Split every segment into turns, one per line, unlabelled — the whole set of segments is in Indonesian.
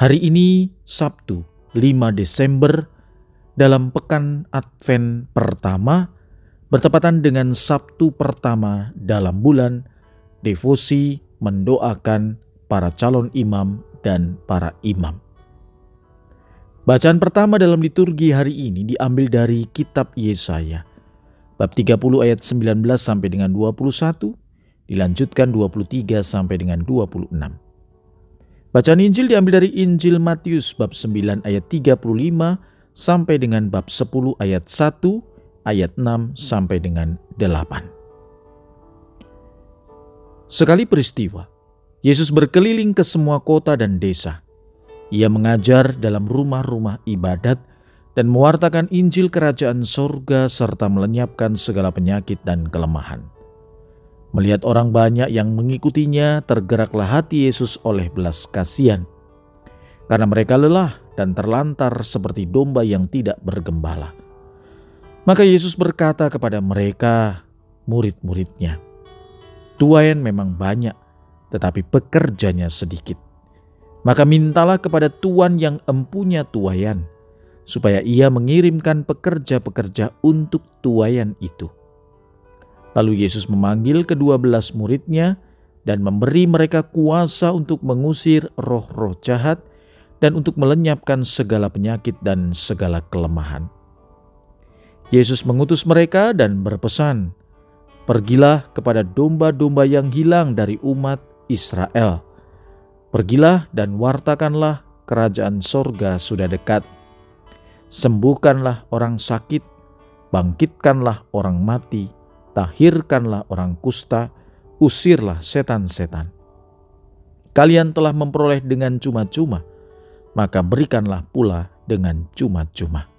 Hari ini Sabtu 5 Desember dalam pekan Advent pertama bertepatan dengan Sabtu pertama dalam bulan devosi mendoakan para calon imam dan para imam. Bacaan pertama dalam liturgi hari ini diambil dari kitab Yesaya bab 30 ayat 19 sampai dengan 21 dilanjutkan 23 sampai dengan 26. Bacaan Injil diambil dari Injil Matius bab 9 ayat 35 sampai dengan bab 10 ayat 1 ayat 6 sampai dengan 8. Sekali peristiwa, Yesus berkeliling ke semua kota dan desa. Ia mengajar dalam rumah-rumah ibadat dan mewartakan Injil kerajaan sorga serta melenyapkan segala penyakit dan kelemahan. Melihat orang banyak yang mengikutinya, tergeraklah hati Yesus oleh belas kasihan. Karena mereka lelah dan terlantar seperti domba yang tidak bergembala. Maka Yesus berkata kepada mereka, murid-muridnya, Tuayan memang banyak, tetapi pekerjanya sedikit. Maka mintalah kepada Tuhan yang empunya tuayan, supaya ia mengirimkan pekerja-pekerja untuk tuayan itu. Lalu Yesus memanggil kedua belas muridnya dan memberi mereka kuasa untuk mengusir roh-roh jahat dan untuk melenyapkan segala penyakit dan segala kelemahan. Yesus mengutus mereka dan berpesan, Pergilah kepada domba-domba yang hilang dari umat Israel. Pergilah dan wartakanlah kerajaan sorga sudah dekat. Sembuhkanlah orang sakit, bangkitkanlah orang mati, tahirkanlah orang kusta, usirlah setan-setan. Kalian telah memperoleh dengan cuma-cuma, maka berikanlah pula dengan cuma-cuma.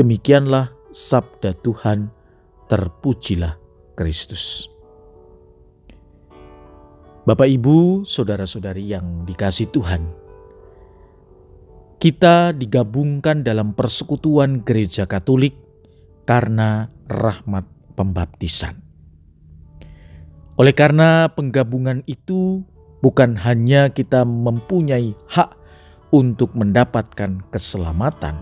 Demikianlah sabda Tuhan, terpujilah Kristus. Bapak, ibu, saudara-saudari yang dikasih Tuhan, kita digabungkan dalam persekutuan Gereja Katolik karena rahmat pembaptisan. Oleh karena penggabungan itu, bukan hanya kita mempunyai hak untuk mendapatkan keselamatan,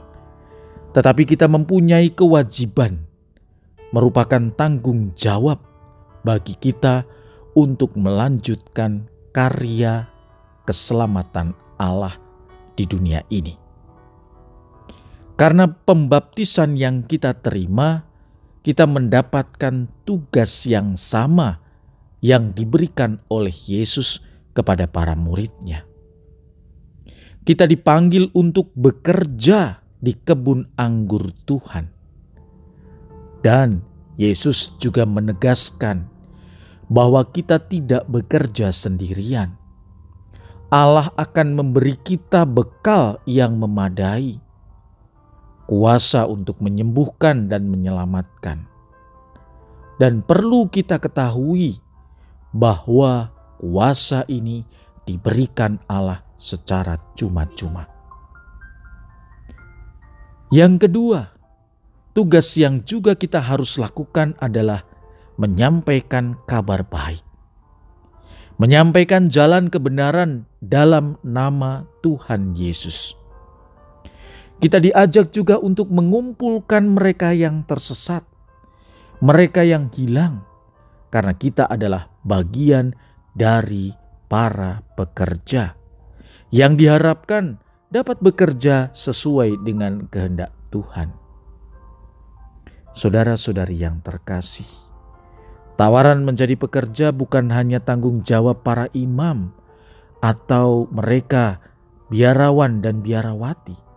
tetapi kita mempunyai kewajiban, merupakan tanggung jawab bagi kita untuk melanjutkan karya keselamatan Allah di dunia ini. Karena pembaptisan yang kita terima kita mendapatkan tugas yang sama yang diberikan oleh Yesus kepada para muridnya. Kita dipanggil untuk bekerja di kebun anggur Tuhan. Dan Yesus juga menegaskan bahwa kita tidak bekerja sendirian. Allah akan memberi kita bekal yang memadai kuasa untuk menyembuhkan dan menyelamatkan. Dan perlu kita ketahui bahwa kuasa ini diberikan Allah secara cuma-cuma. Yang kedua, tugas yang juga kita harus lakukan adalah menyampaikan kabar baik. Menyampaikan jalan kebenaran dalam nama Tuhan Yesus. Kita diajak juga untuk mengumpulkan mereka yang tersesat, mereka yang hilang, karena kita adalah bagian dari para pekerja yang diharapkan dapat bekerja sesuai dengan kehendak Tuhan. Saudara-saudari yang terkasih, tawaran menjadi pekerja bukan hanya tanggung jawab para imam atau mereka biarawan dan biarawati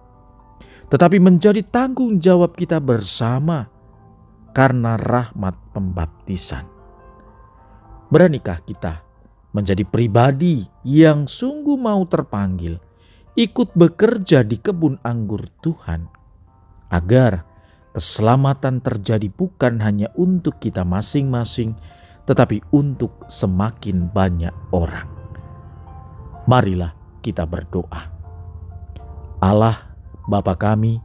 tetapi menjadi tanggung jawab kita bersama karena rahmat pembaptisan. Beranikah kita menjadi pribadi yang sungguh mau terpanggil ikut bekerja di kebun anggur Tuhan, agar keselamatan terjadi bukan hanya untuk kita masing-masing, tetapi untuk semakin banyak orang. Marilah kita berdoa. Allah, Bapa kami,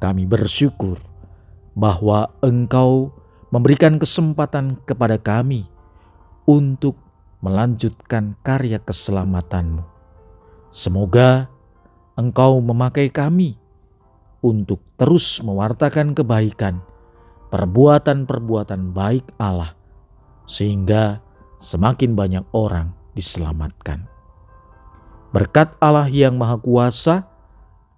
kami bersyukur bahwa Engkau memberikan kesempatan kepada kami untuk melanjutkan karya keselamatanmu. Semoga Engkau memakai kami untuk terus mewartakan kebaikan, perbuatan-perbuatan baik Allah, sehingga semakin banyak orang diselamatkan. Berkat Allah yang Maha Kuasa,